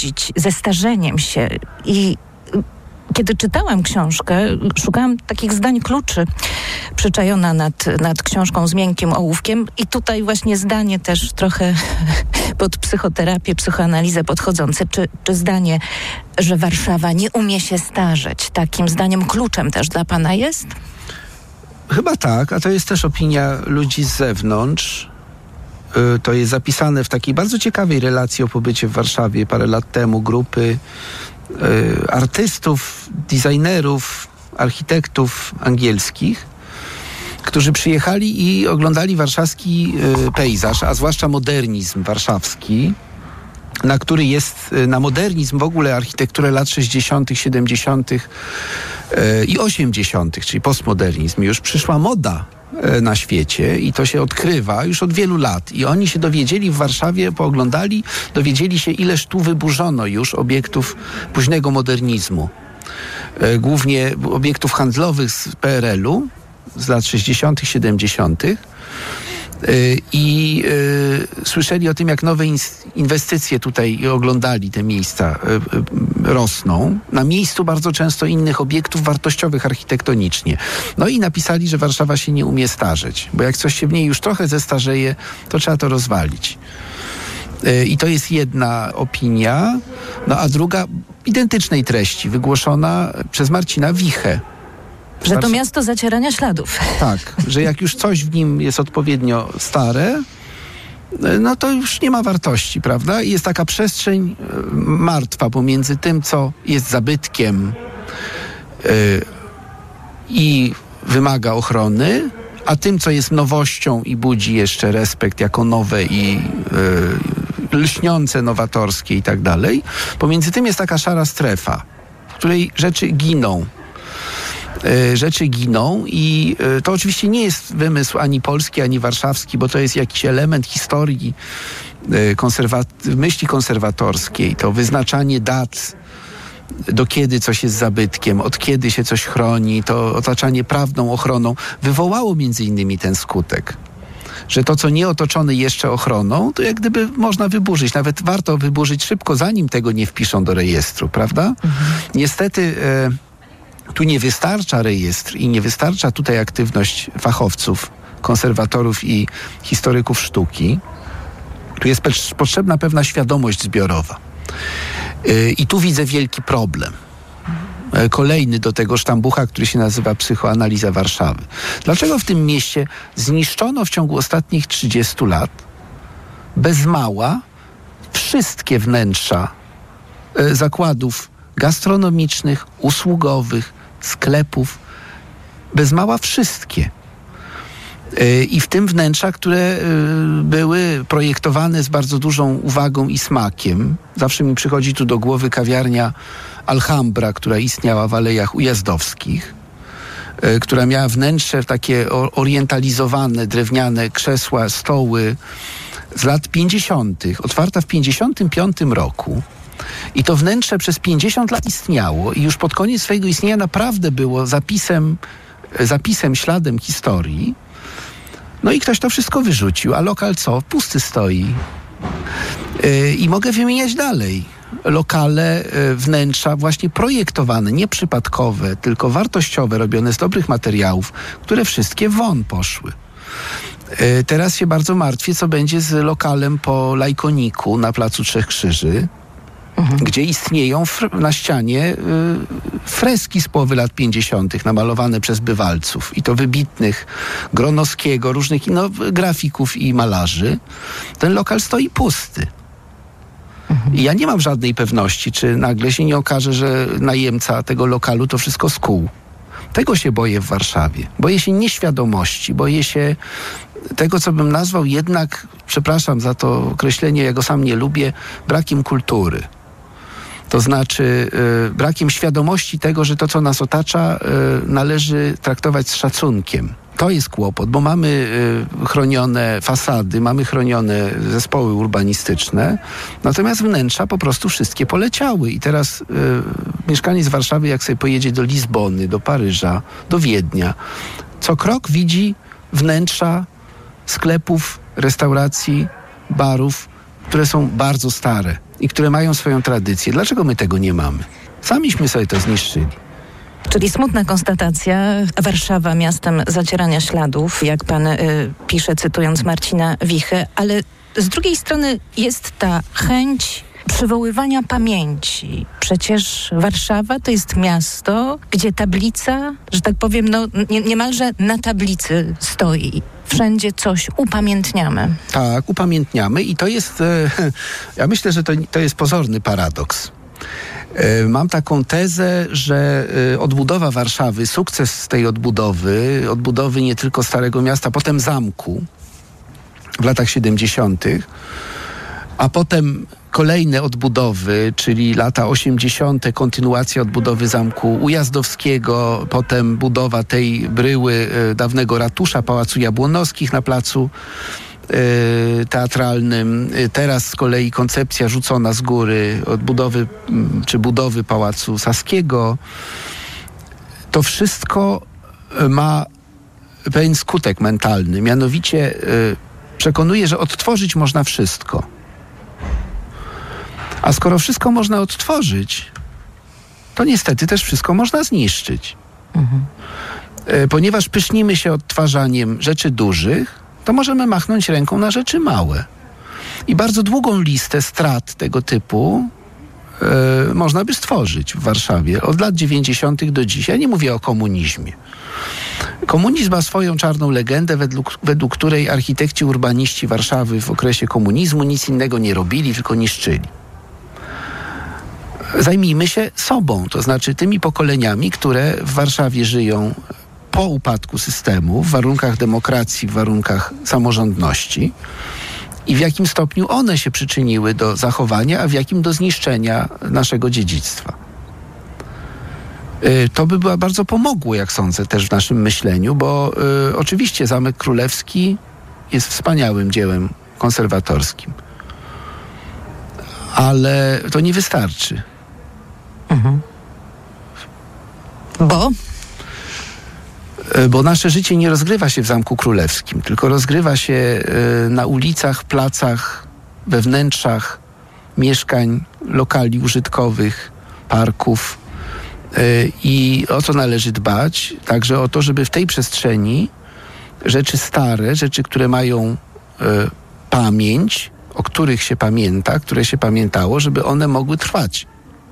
pogodzić ze starzeniem się i kiedy czytałam książkę, szukałam takich zdań kluczy przyczajona nad, nad książką z miękkim ołówkiem i tutaj właśnie zdanie też trochę pod psychoterapię, psychoanalizę podchodzące. Czy, czy zdanie, że Warszawa nie umie się starzeć, takim zdaniem kluczem też dla pana jest? Chyba tak, a to jest też opinia ludzi z zewnątrz. Y, to jest zapisane w takiej bardzo ciekawej relacji o pobycie w Warszawie parę lat temu grupy y, artystów, designerów, architektów angielskich, którzy przyjechali i oglądali warszawski y, pejzaż, a zwłaszcza modernizm warszawski na który jest, na modernizm, w ogóle architekturę lat 60., 70. i 80., czyli postmodernizm. Już przyszła moda na świecie i to się odkrywa już od wielu lat. I oni się dowiedzieli w Warszawie, pooglądali, dowiedzieli się, ileż tu wyburzono już obiektów późnego modernizmu. E, głównie obiektów handlowych z PRL-u z lat 60., 70. Y, i y, słyszeli o tym, jak nowe inwestycje tutaj oglądali te miejsca y, rosną. Na miejscu bardzo często innych obiektów wartościowych architektonicznie. No i napisali, że Warszawa się nie umie starzeć, bo jak coś się w niej już trochę zestarzeje, to trzeba to rozwalić. I to jest jedna opinia. No a druga identycznej treści, wygłoszona przez Marcina Wichę, że to miasto zacierania śladów. Tak, że jak już coś w nim jest odpowiednio stare, no to już nie ma wartości, prawda? I jest taka przestrzeń e, martwa pomiędzy tym, co jest zabytkiem yy, i wymaga ochrony, a tym, co jest nowością i budzi jeszcze respekt jako nowe i yy, lśniące, nowatorskie i tak dalej. Pomiędzy tym jest taka szara strefa, w której rzeczy giną E, rzeczy giną i e, to oczywiście nie jest wymysł ani polski, ani warszawski, bo to jest jakiś element historii e, konserwat- myśli konserwatorskiej, to wyznaczanie dat do kiedy coś jest zabytkiem, od kiedy się coś chroni, to otaczanie prawną ochroną wywołało między innymi ten skutek że to, co nie otoczone jeszcze ochroną, to jak gdyby można wyburzyć. Nawet warto wyburzyć szybko, zanim tego nie wpiszą do rejestru, prawda? Mhm. Niestety. E, tu nie wystarcza rejestr i nie wystarcza tutaj aktywność fachowców, konserwatorów i historyków sztuki. Tu jest potrzebna pewna świadomość zbiorowa. Y, I tu widzę wielki problem. Y, kolejny do tego sztambucha, który się nazywa Psychoanaliza Warszawy. Dlaczego w tym mieście zniszczono w ciągu ostatnich 30 lat bez mała wszystkie wnętrza y, zakładów gastronomicznych, usługowych, sklepów, bez mała wszystkie. E, I w tym wnętrza, które e, były projektowane z bardzo dużą uwagą i smakiem. Zawsze mi przychodzi tu do głowy kawiarnia Alhambra, która istniała w Alejach Ujazdowskich, e, która miała wnętrze takie orientalizowane, drewniane krzesła, stoły z lat 50., otwarta w 55 roku. I to wnętrze przez 50 lat istniało i już pod koniec swojego istnienia naprawdę było zapisem, zapisem, śladem historii. No i ktoś to wszystko wyrzucił, a lokal co? Pusty stoi. Yy, I mogę wymieniać dalej. Lokale, yy, wnętrza właśnie projektowane, nieprzypadkowe, tylko wartościowe, robione z dobrych materiałów, które wszystkie won poszły. Teraz się bardzo martwię, co będzie z lokalem po Lajkoniku na Placu Trzech Krzyży, mhm. gdzie istnieją na ścianie y, freski z połowy lat 50. namalowane przez bywalców i to wybitnych Gronowskiego, różnych no, grafików i malarzy. Ten lokal stoi pusty. Mhm. I ja nie mam żadnej pewności, czy nagle się nie okaże, że najemca tego lokalu to wszystko skuł. Tego się boję w Warszawie. Boję się nieświadomości, boję się tego, co bym nazwał jednak, przepraszam za to określenie, ja go sam nie lubię, brakiem kultury. To znaczy y, brakiem świadomości tego, że to, co nas otacza, y, należy traktować z szacunkiem. To jest kłopot, bo mamy y, chronione fasady, mamy chronione zespoły urbanistyczne, natomiast wnętrza po prostu wszystkie poleciały. I teraz y, z Warszawy, jak sobie pojedzie do Lizbony, do Paryża, do Wiednia, co krok widzi wnętrza sklepów, restauracji, barów, które są bardzo stare i które mają swoją tradycję. Dlaczego my tego nie mamy? Samiśmy sobie to zniszczyli. Czyli smutna konstatacja. Warszawa miastem zacierania śladów, jak pan y, pisze, cytując Marcina Wichy, ale z drugiej strony jest ta chęć przywoływania pamięci. Przecież Warszawa to jest miasto, gdzie tablica, że tak powiem, no, nie, niemalże na tablicy stoi. Wszędzie coś upamiętniamy. Tak, upamiętniamy i to jest, e, ja myślę, że to, to jest pozorny paradoks. E, mam taką tezę, że e, odbudowa Warszawy, sukces tej odbudowy, odbudowy nie tylko Starego Miasta, potem zamku w latach 70., a potem kolejne odbudowy, czyli lata 80., kontynuacja odbudowy zamku Ujazdowskiego, potem budowa tej bryły e, dawnego ratusza Pałacu Jabłonowskich na placu e, teatralnym. E, teraz z kolei koncepcja rzucona z góry odbudowy czy budowy Pałacu Saskiego. To wszystko ma pewien skutek mentalny, mianowicie przekonuje, że odtworzyć można wszystko a skoro wszystko można odtworzyć, to niestety też wszystko można zniszczyć. Mhm. Ponieważ pysznimy się odtwarzaniem rzeczy dużych, to możemy machnąć ręką na rzeczy małe. I bardzo długą listę strat tego typu e, można by stworzyć w Warszawie od lat 90. do dzisiaj. Ja nie mówię o komunizmie. Komunizm ma swoją czarną legendę, według, według której architekci urbaniści Warszawy w okresie komunizmu nic innego nie robili, tylko niszczyli zajmijmy się sobą, to znaczy tymi pokoleniami, które w Warszawie żyją po upadku systemu, w warunkach demokracji, w warunkach samorządności i w jakim stopniu one się przyczyniły do zachowania, a w jakim do zniszczenia naszego dziedzictwa. Y, to by było bardzo pomogło, jak sądzę, też w naszym myśleniu, bo y, oczywiście Zamek Królewski jest wspaniałym dziełem konserwatorskim. Ale to nie wystarczy. Mhm. Bo? E, bo nasze życie nie rozgrywa się w Zamku Królewskim, tylko rozgrywa się e, na ulicach, placach, we wnętrzach mieszkań, lokali użytkowych, parków. E, I o co należy dbać? Także o to, żeby w tej przestrzeni rzeczy stare, rzeczy, które mają pamięć, o których się pamięta, które się pamiętało, żeby one mogły trwać.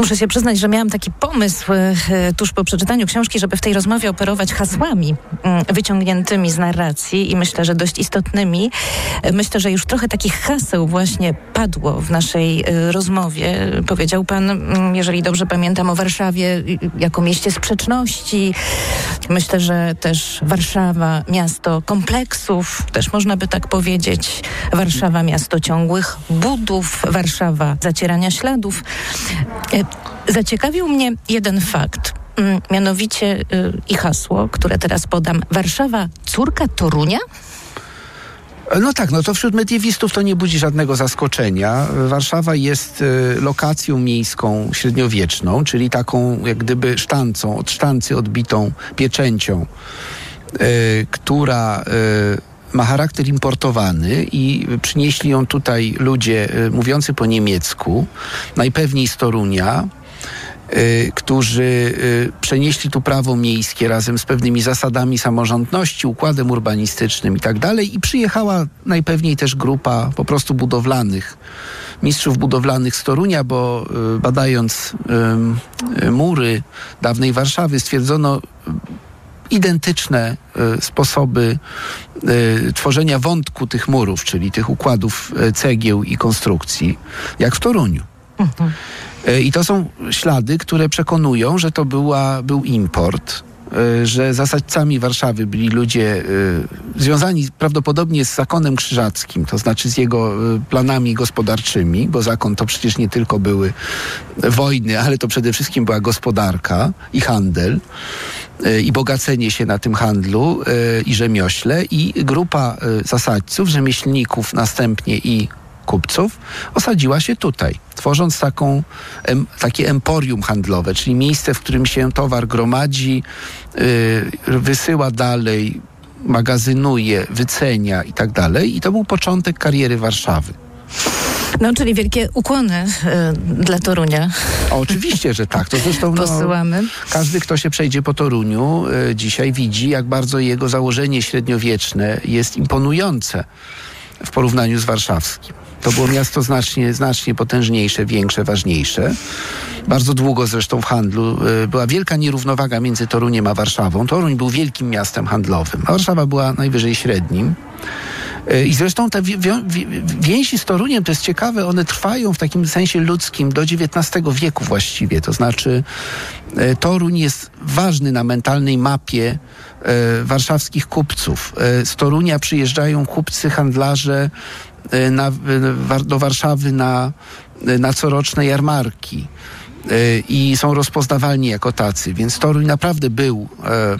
Muszę się przyznać, że miałam taki pomysł e, tuż po przeczytaniu książki, żeby w tej rozmowie operować hasłami mm, wyciągniętymi z narracji i myślę, że dość istotnymi. E, myślę, że już trochę takich haseł właśnie padło w naszej e, rozmowie. Powiedział pan, mm, jeżeli dobrze pamiętam, o Warszawie jako mieście sprzeczności. Myślę, że też Warszawa, miasto kompleksów, też można by tak powiedzieć. Warszawa, miasto ciągłych budów, Warszawa, zacierania śladów. Zaciekawił mnie jeden fakt, mm, mianowicie y, i hasło, które teraz podam. Warszawa, córka Torunia? No tak, no to wśród mediewistów to nie budzi żadnego zaskoczenia. Warszawa jest y, lokacją miejską średniowieczną, czyli taką jak gdyby sztancą, od sztancy odbitą pieczęcią, y, która ma charakter importowany i przynieśli ją tutaj ludzie mówiący po niemiecku, najpewniej z Torunia, Y, którzy y, przenieśli tu prawo miejskie razem z pewnymi zasadami samorządności, układem urbanistycznym i tak dalej. I przyjechała najpewniej też grupa po prostu budowlanych, mistrzów budowlanych z Torunia, bo y, badając mury dawnej Warszawy stwierdzono identyczne sposoby tworzenia wątku tych murów, czyli tych układów cegieł i konstrukcji, jak w Toruniu. E, I to są ślady, które przekonują, że to była, był import, e, że zasadcami Warszawy byli ludzie e, związani prawdopodobnie z zakonem krzyżackim, to znaczy z jego planami gospodarczymi, bo zakon to przecież nie tylko były wojny, ale to przede wszystkim była gospodarka i handel i bogacenie się na tym handlu i rzemiośle i grupa zasadźców, rzemieślników następnie i kupców, osadziła się tutaj, tworząc taką, em, takie emporium handlowe, czyli miejsce, w którym się towar gromadzi, yy, wysyła dalej, magazynuje, wycenia i tak. I to był początek kariery Warszawy. No, czyli wielkie ukłony y, dla Torunia. oczywiście, że tak. To zresztą no, Posyłamy. każdy, kto się przejdzie po Toruniu, y, dzisiaj widzi, jak bardzo jego założenie średniowieczne jest imponujące w porównaniu z warszawskim. To było miasto znacznie, znacznie potężniejsze, większe, ważniejsze. Bardzo długo zresztą w handlu y, była wielka nierównowaga między Toruniem a Warszawą. Toruń był wielkim miastem handlowym, a Warszawa była najwyżej średnim. Y, I zresztą te wi- wi- więzi z Toruniem, to jest ciekawe, one trwają w takim sensie ludzkim do XIX wieku właściwie. To znaczy y, Toruń jest ważny na mentalnej mapie e, warszawskich kupców. E, z Torunia przyjeżdżają kupcy, handlarze e, na, e, do Warszawy na, e, na coroczne jarmarki e, i są rozpoznawalni jako tacy. Więc Toruń naprawdę był e,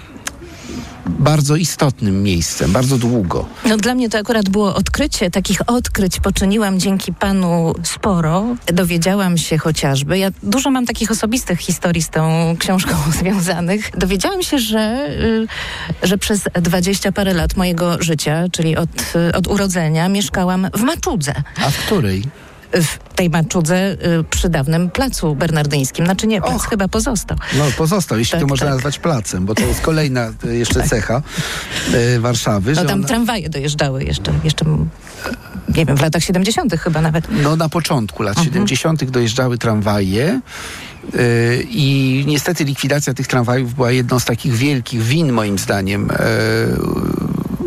bardzo istotnym miejscem, bardzo długo. No dla mnie to akurat było odkrycie. Takich odkryć poczyniłam dzięki panu sporo. Dowiedziałam się chociażby, ja dużo mam takich osobistych historii z tą książką związanych. Dowiedziałam się, że, y, że przez dwadzieścia parę lat mojego życia, czyli od, y, od urodzenia, mieszkałam w Maczudze. A w której? W tej Maczudze y, przy dawnym placu bernardyńskim. Znaczy nie, plac Och. chyba pozostał. No pozostał, jeśli Tak, to można tak. nazwać placem, bo to jest kolejna e, jeszcze cecha e, Warszawy. No tam ona- tramwaje dojeżdżały jeszcze, jeszcze m, nie wiem, w latach 70. chyba nawet. No na początku lat Mhm. 70. dojeżdżały tramwaje i niestety likwidacja tych tramwajów była jedną z takich wielkich win moim zdaniem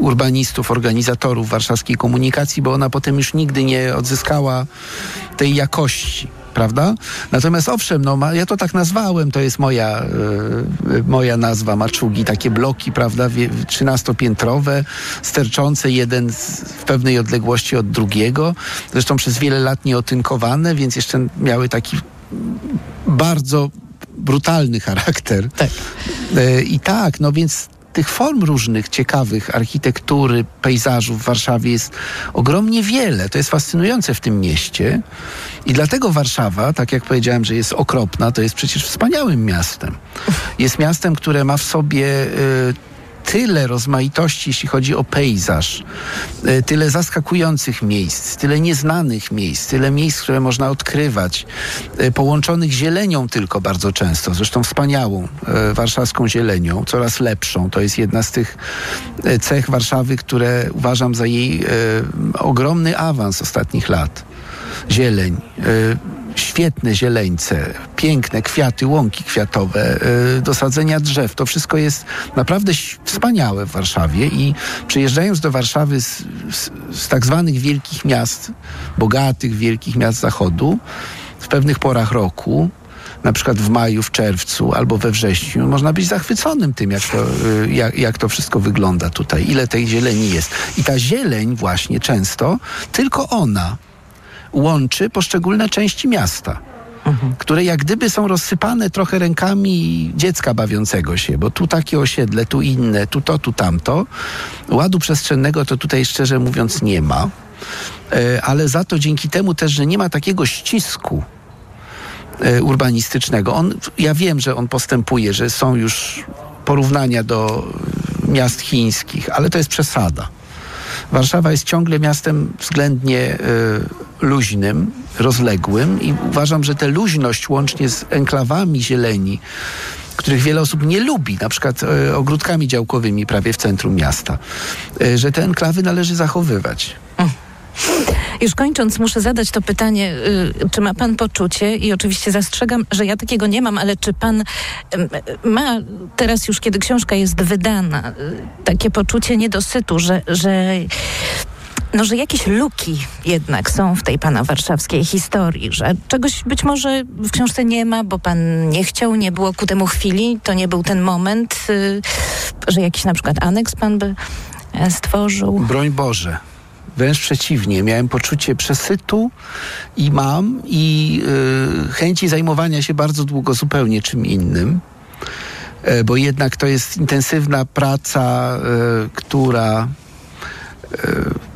urbanistów, organizatorów warszawskiej komunikacji, bo ona potem już nigdy nie odzyskała tej jakości. Prawda? Natomiast owszem, no, ma, ja to tak nazwałem, to jest moja, yy, moja nazwa maczugi, takie bloki, prawda, 13-piętrowe, sterczące jeden z, w pewnej odległości od drugiego, zresztą przez wiele lat nieotynkowane, więc jeszcze miały taki bardzo brutalny charakter. Tak. E, I tak, no więc tych form różnych, ciekawych architektury, pejzażów w Warszawie jest ogromnie wiele. To jest fascynujące w tym mieście. I dlatego Warszawa, tak jak powiedziałem, że jest okropna, to jest przecież wspaniałym miastem. Jest miastem, które ma w sobie e, tyle rozmaitości, jeśli chodzi o pejzaż, e, tyle zaskakujących miejsc, tyle nieznanych miejsc, tyle miejsc, które można odkrywać, e, połączonych zielenią tylko bardzo często, zresztą wspaniałą e, warszawską zielenią, coraz lepszą. To jest jedna z tych cech Warszawy, które uważam za jej ogromny awans ostatnich lat. Zieleń. Świetne zieleńce, piękne kwiaty, łąki kwiatowe, y, do sadzenia drzew. To wszystko jest naprawdę wspaniałe w Warszawie i przyjeżdżając do Warszawy z, z, z tak zwanych wielkich miast, bogatych wielkich miast zachodu, w pewnych porach roku, na przykład w maju, w czerwcu albo we wrześniu, można być zachwyconym tym, jak to, y, jak, jak to wszystko wygląda tutaj, ile tej zieleni jest. I ta zieleń właśnie często, tylko ona łączy poszczególne części miasta. Które jak gdyby są rozsypane trochę rękami dziecka bawiącego się, bo tu takie osiedle, tu inne, tu to, tu tamto. Ładu przestrzennego to tutaj szczerze mówiąc nie ma, E, ale za to dzięki temu też, że nie ma takiego ścisku e, urbanistycznego. On, ja wiem, że on postępuje, że są już porównania do miast chińskich, ale to jest przesada. Warszawa jest ciągle miastem względnie e, luźnym, rozległym i uważam, że tę luźność łącznie z enklawami zieleni, których wiele osób nie lubi, na przykład e, ogródkami działkowymi prawie w centrum miasta, e, że te enklawy należy zachowywać. Już kończąc, muszę zadać to pytanie, y, czy ma pan poczucie, i oczywiście zastrzegam, że ja takiego nie mam, ale czy pan ma teraz już, kiedy książka jest wydana, y, takie poczucie niedosytu, że, że no, że jakieś luki jednak są w tej pana warszawskiej historii, że czegoś być może w książce nie ma, bo pan nie chciał, nie było ku temu chwili, to nie był ten moment, y, że jakiś na przykład aneks pan by e, stworzył. Broń Boże. Wręcz przeciwnie, miałem poczucie przesytu i mam i y, chęci zajmowania się bardzo długo zupełnie czym innym, e, bo jednak to jest intensywna praca, e, która e,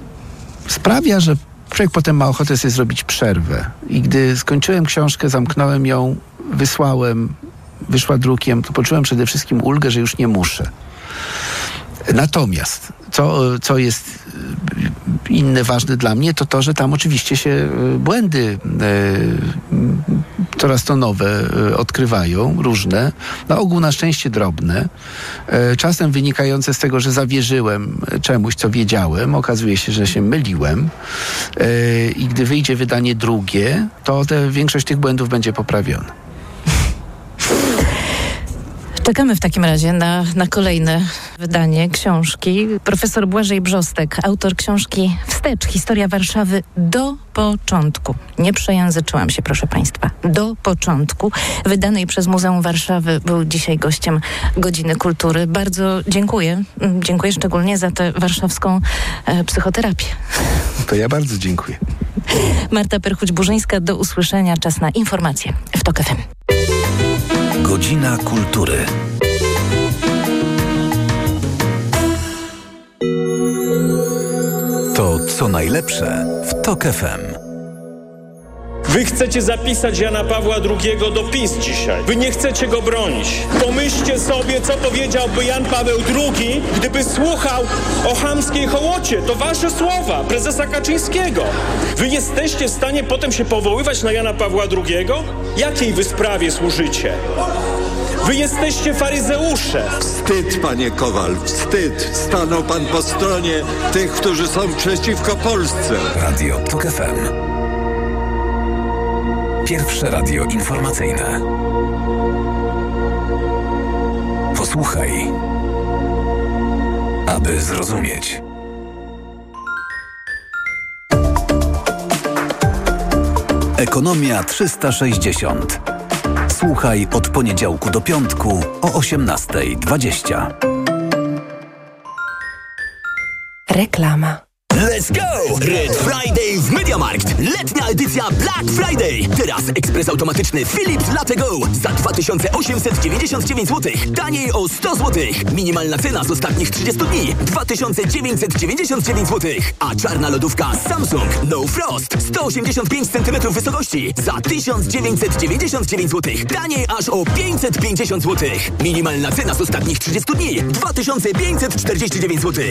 sprawia, że człowiek potem ma ochotę sobie zrobić przerwę. I gdy skończyłem książkę, zamknąłem ją, wysłałem, wyszła drukiem, to poczułem przede wszystkim ulgę, że już nie muszę. Natomiast, co, co jest inny ważny dla mnie to to, że tam oczywiście się e, błędy e, coraz to nowe e, odkrywają, różne, na ogół na szczęście drobne, e, czasem wynikające z tego, że zawierzyłem czemuś, co wiedziałem, okazuje się, że się myliłem. E, i gdy wyjdzie wydanie drugie, to te, większość tych błędów będzie poprawiona. Czekamy w takim razie na, na kolejne wydanie książki. Profesor Błażej Brzostek, autor książki Wstecz, historia Warszawy do początku. Nie przejęzyczyłam się, proszę Państwa. Do początku. Wydanej przez Muzeum Warszawy był dzisiaj gościem Godziny Kultury. Bardzo dziękuję. Dziękuję szczególnie za tę warszawską e, psychoterapię. To ja bardzo dziękuję. Marta Perchuć-Burzyńska, do usłyszenia. Czas na informacje w TOK FM. Godzina Kultury. To co najlepsze w TOK FM. Wy chcecie zapisać Jana Pawła II do PiS dzisiaj. Wy nie chcecie go bronić. Pomyślcie sobie, co powiedziałby Jan Paweł II, gdyby słuchał o chamskiej hołocie. To wasze słowa, prezesa Kaczyńskiego. Wy jesteście w stanie potem się powoływać na Jana Pawła II? Jakiej wy sprawie służycie? Wy jesteście faryzeusze. Wstyd, panie Kowal, wstyd. Stanął pan po stronie tych, którzy są przeciwko Polsce. Radio TOK FM. Pierwsze radio informacyjne. Posłuchaj, aby zrozumieć. Ekonomia 360. Słuchaj od poniedziałku do piątku o 18.20. Reklama. Let's go! Red Friday w MediaMarkt. Letnia edycja Black Friday. Teraz ekspres automatyczny Philips Latte Go za 2899 zł. Taniej o 100 zł. Minimalna cena z ostatnich 30 dni 2999 zł. A czarna lodówka Samsung No Frost 185 cm wysokości za 1999 zł. Taniej aż o 550 zł. Minimalna cena z ostatnich 30 dni 2549 zł.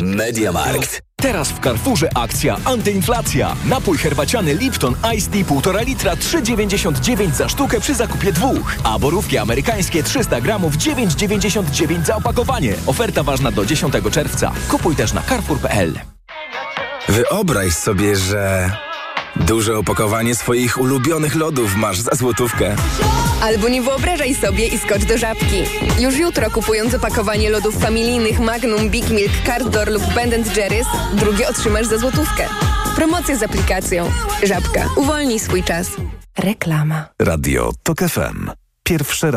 MediaMarkt. Teraz w Carrefourze akcja antyinflacja. Napój herbaciany Lipton Ice Tea 1,5 litra 3,99 za sztukę przy zakupie dwóch. A borówki amerykańskie 300 gramów 9,99 za opakowanie. Oferta ważna do 10 czerwca. Kupuj też na carrefour.pl. Wyobraź sobie, że duże opakowanie swoich ulubionych lodów masz za złotówkę. Albo nie wyobrażaj sobie i skocz do Żabki. Już jutro kupując opakowanie lodów familijnych Magnum, Big Milk, Cardor lub Ben Jerry's, drugie otrzymasz za złotówkę. Promocja z aplikacją. Żabka. Uwolnij swój czas. Reklama. Radio TOK FM. Pierwsze radio.